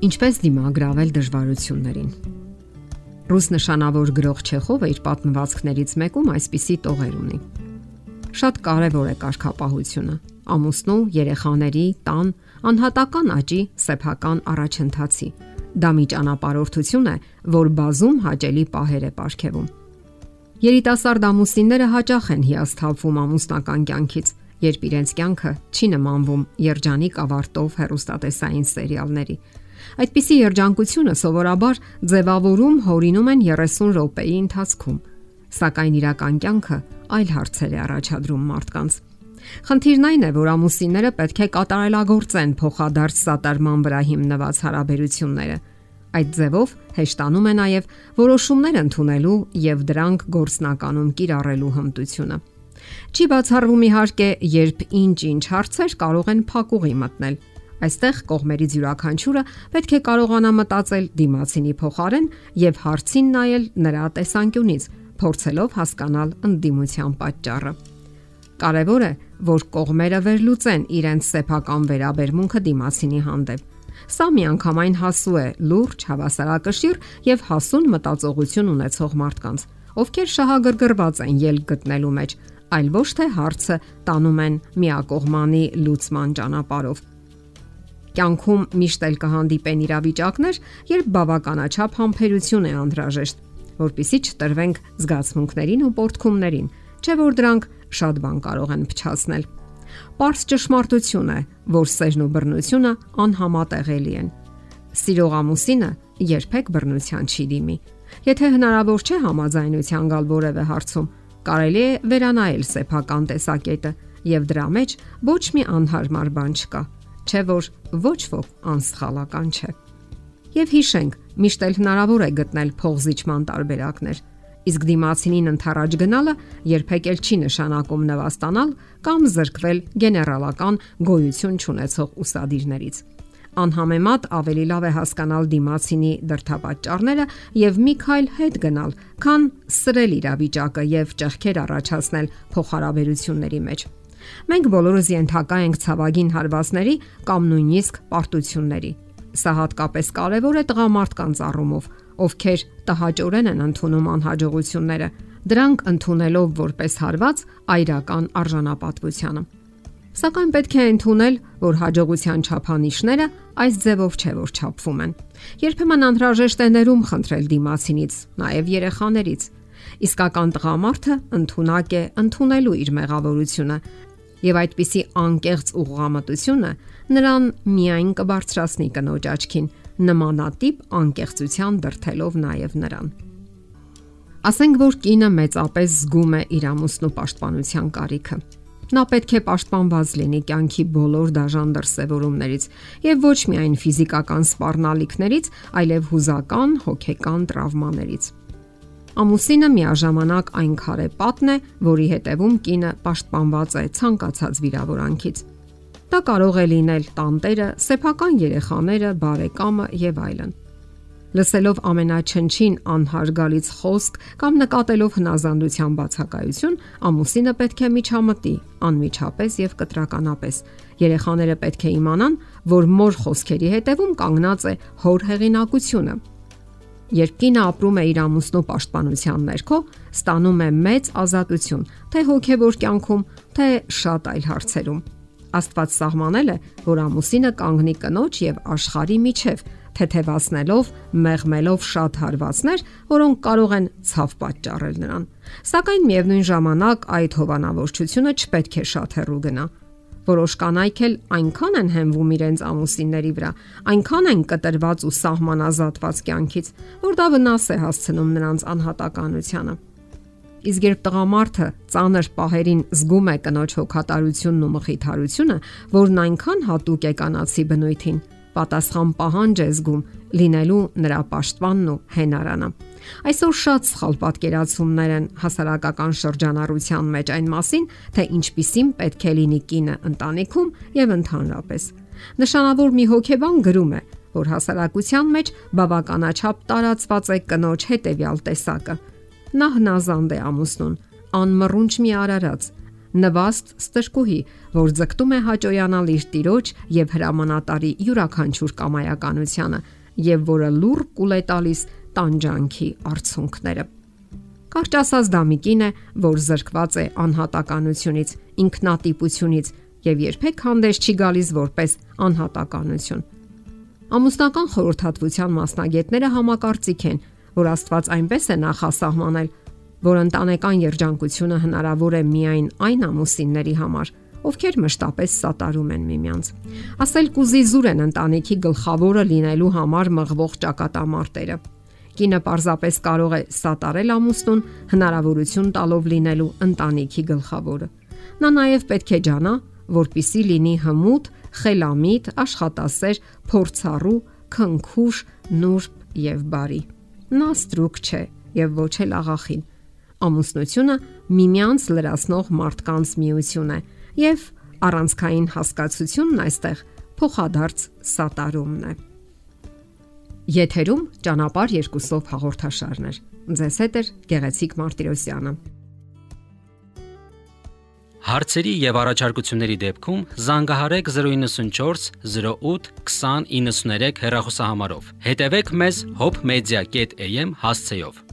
Ինչպես դիմագրավել դժվարություններին։ Ռուս նշանավոր գրող Չեխովը իր պատմվածքներից մեկում այսպիսի տողեր ունի։ Շատ կարևոր է կարգապահությունը, ամուսնու, երեխաների, տան, անհատական աճի սեփական առաջընթացի։ Դա մի ճանապարհորդություն է, որ բազում հաճելի պահեր է ապարգևում։ Երիտասարդ ամուսինները հաճախ են հիասթափվում ամուսնական կյանքից, երբ իրենց կյանքը չի նմանվում երջանիկ ավարտով հերոստատեսային սերիալների։ Այդպիսի երջանկությունը սովորաբար ձևավորում հորինում են 30 րոպեի ընթացքում, սակայն իրական կյանքը այլ հարցեր է առաջադրում մարդկանց։ Խնդիրն այն է, որ ամուսինները պետք է կատարելագործեն փոխադարձ սատարման վրա հիմնված հարաբերությունները։ Այդ ձևով հեշտանում է նաև որոշումներ ընդունելու եւ դրանք գործնականում կիրառելու հմտությունը։ Չի բացառվում իհարկե, երբ ինչ-ինչ հարցեր կարող են փակուղի մտնել Այստեղ կողմերից յուրաքանչյուրը պետք է կարողանա մտածել դիմացինի փոխարեն եւ հարցին նայել նրա տեսանկյունից, փորձելով հասկանալ ընդդիմության պատճառը։ Կարևոր է, որ կողմերը վերլուծեն իրենց սեփական վերաբերմունքը դիմացինի հանդեպ։ Սա միանգամայն հասու է լուրջ հավասարակշիռ եւ հասուն մտածողություն ունեցող մարդկանց, ովքեր շահագրգռված են ելք գտնելու մեջ, այլ ոչ թե հարցը տանում են միակողմանի լուծման ճանապարհով։ Կյանքում միշտ էլ կհանդիպեն իրավիճակներ, երբ բավականաչափ համբերություն է անհրաժեշտ, որpիսի չտրվենք զգացմունքներին ու պորտքումներին, չէ որ դրանք շատ բան կարող են փչացնել։ Պարզ ճշմարտություն է, որ սերն ու բռնությունը անհամատեղելի են։ Սիրող ամուսինը երբեք բռնության չի դիմի։ Եթե հնարավոր չէ համաձայնության գալ որևէ հարցում, կարելի է վերանայել սեփական տեսակետը եւ դրա մեջ ոչ մի անհարմար բան չկա չէ որ ոչ ոք անսխալական չէ։ Եվ հիշենք, միշտ էլ հնարավոր է գտնել փողզիչման տարբերակներ։ Իսկ դիմացինին ընթരാճ գնալը երբեք էլ չի նշանակում նվաստանալ կամ զրկվել գեներալական գոյություն ունեցող ուսադիրներից անհամեմատ ավելի լավ է հասկանալ դիմացինի դրթապաճառները եւ մի քայլ հետ գնալ, քան սրել իրավիճակը եւ ճեղքեր առաջացնել փոխհարաբերությունների մեջ։ Մենք բոլորս ենթակա ենք ցավագին հարվածների կամ նույնիսկ պարտությունների։ Սա հատկապես կարևոր է տղամարդկանց առումով, ովքեր տհաճորեն են ընդունում անհաջողությունները, դրանք ընդունելով որպես հարված այրական արժանապատվությանը։ Սակայն պետք է ընդունել, որ հաջողության չափանիշները այս ձևով չէ որ չափվում են։ Երբեմն անհրաժեշտ է ներում խնդրել դիմացինից, նաև երեխաներից։ Իսկական տղամարդը ընդունակ է ընդունելու իր մեղավորությունը եւ այդպիսի անկեղծ ուղղամտությունը նրան միայն կբարձրացնի կնոջ աչքին, նմանատիպ անկեղծության դրթելով նաեւ նրան։ Ասենք որ կինը մեծապես զգում է իր ամուսնու պաշտպանության կարիքը։ Նա պետք է պաշտպանված լինի կյանքի բոլոր դաժան դրսևորումներից եւ ոչ միայն ֆիզիկական սպառնալիքներից, այլև հուզական, հոգեկան տրավմաներից։ Ամուսինը միաժամանակ այն քարե պատն է, որի հետևում կինը պաշտպանված է ցանկացած վիրավորանքից։ Դա կարող է լինել տանտերը, սեփական երեխաները, բարեկամը եւ այլն։ Լսելով ամենաչնչին անհարգալից խոսք կամ նկատելով հնազանդության բացակայություն, ամուսինը պետք է միջամտի, անմիջապես եւ կտրականապես։ Երեխաները պետք է իմանան, որ մոր խոսքերի հետևում կանգնած է հոր հեղինակությունը Երբ կինը ապրում է իր ամուսնու պաշտպանության ներքո, ստանում է մեծ ազատություն, թե հոգևոր կյանքում, թե շատ այլ հարցերում։ Աստված սահմանել է, որ ամուսինը կանգնի կնոջ եւ աշխարհի միջև, թեթևացնելով, մեղմելով շատ հարվածներ, որոնք կարող են ցավ պատճառել նրան։ Սակայն միևնույն ժամանակ այդ հովանավորչությունը չպետք է շատ հեռու գնա Որոշ կանայք էլ այնքան են հենվում իրենց ամուսինների վրա, այնքան են կտրված ու սահմանազատված կյանքից, որ դա վնաս է հասցնում նրանց անհատականությանը։ Իսկ երբ տղամարդը ծանր պահերին զգում է կնոջ հոգատարությունն ու մխիթարությունը, որն այնքան հատուկ է կանացի բնույթին, պատասխան պահանջ է զգում լինելու նրա պաշտպանն ու հենարանը։ Այսօր շատ սխալ պատկերացումներ են հասարակական շրջանառության մեջ այն մասին, թե ինչպիսին պետք է լինի կինը ընտանիքում եւ ընդհանրապես։ Նշանավոր մի հոգեբան գրում է, որ հասարակության մեջ բավականաչափ տարածված է կնոջ հետևյալ տեսակը։ Նա հնազանդ է ամուսնուն, անմռունչ մի արարած, նվաստ ստրկուհի, որ ձգտում է հաճոյանալ իր տիրոջ եւ հրամանատարի յուրաքանչյուր կամայականությանը եւ որը լուր կուլ է տալիս տանջանքի արցունքները։ Կարճ ասած դա մի կին է, որ զրկված է անհատականությունից, ինքնատիպությունից եւ երբեք հանդես չի գալիս որպես անհատականություն։ Ամուսնական խորհրդատվության մասնագետները համակարծիք են, որ Աստված այնպես է նախասահմանել, որ ընտանեկան երջանկությունը հնարավոր է միայն այն ամուսինների համար, ովքեր մշտապես սատարում են միմյանց։ Ասել կուզի զուր են ընտանիքի գլխավորը լինելու համար մղվող ճակատամարտերը։ Կինը պարզապես կարող է սատարել ամուսնուն հնարավորություն տալով լինելու ընտանիքի գլխավորը։ Նա նաև պետք է ջանա, որpիսի լինի հմուտ, խելամիտ, աշխատասեր, փորձառու, քնքուշ, նուրբ եւ բարի։ Նա ստրուկ չէ եւ ոչ էլ աղախին Ամուսնությունը միմյանց լրացնող մարդկանց միություն է եւ առանցքային հասկացությունն այստեղ փոխադարձ սատարումն է։ Եթերում ճանապար երկուսով հաղորդաշարներ։ Ձեզ հետ է Գեղեցիկ Մարտիրոսյանը։ Հարցերի եւ առաջարկությունների դեպքում զանգահարեք 094 08 2093 հեռախոսահամարով։ Հետևեք մեզ hopmedia.am հասցեով։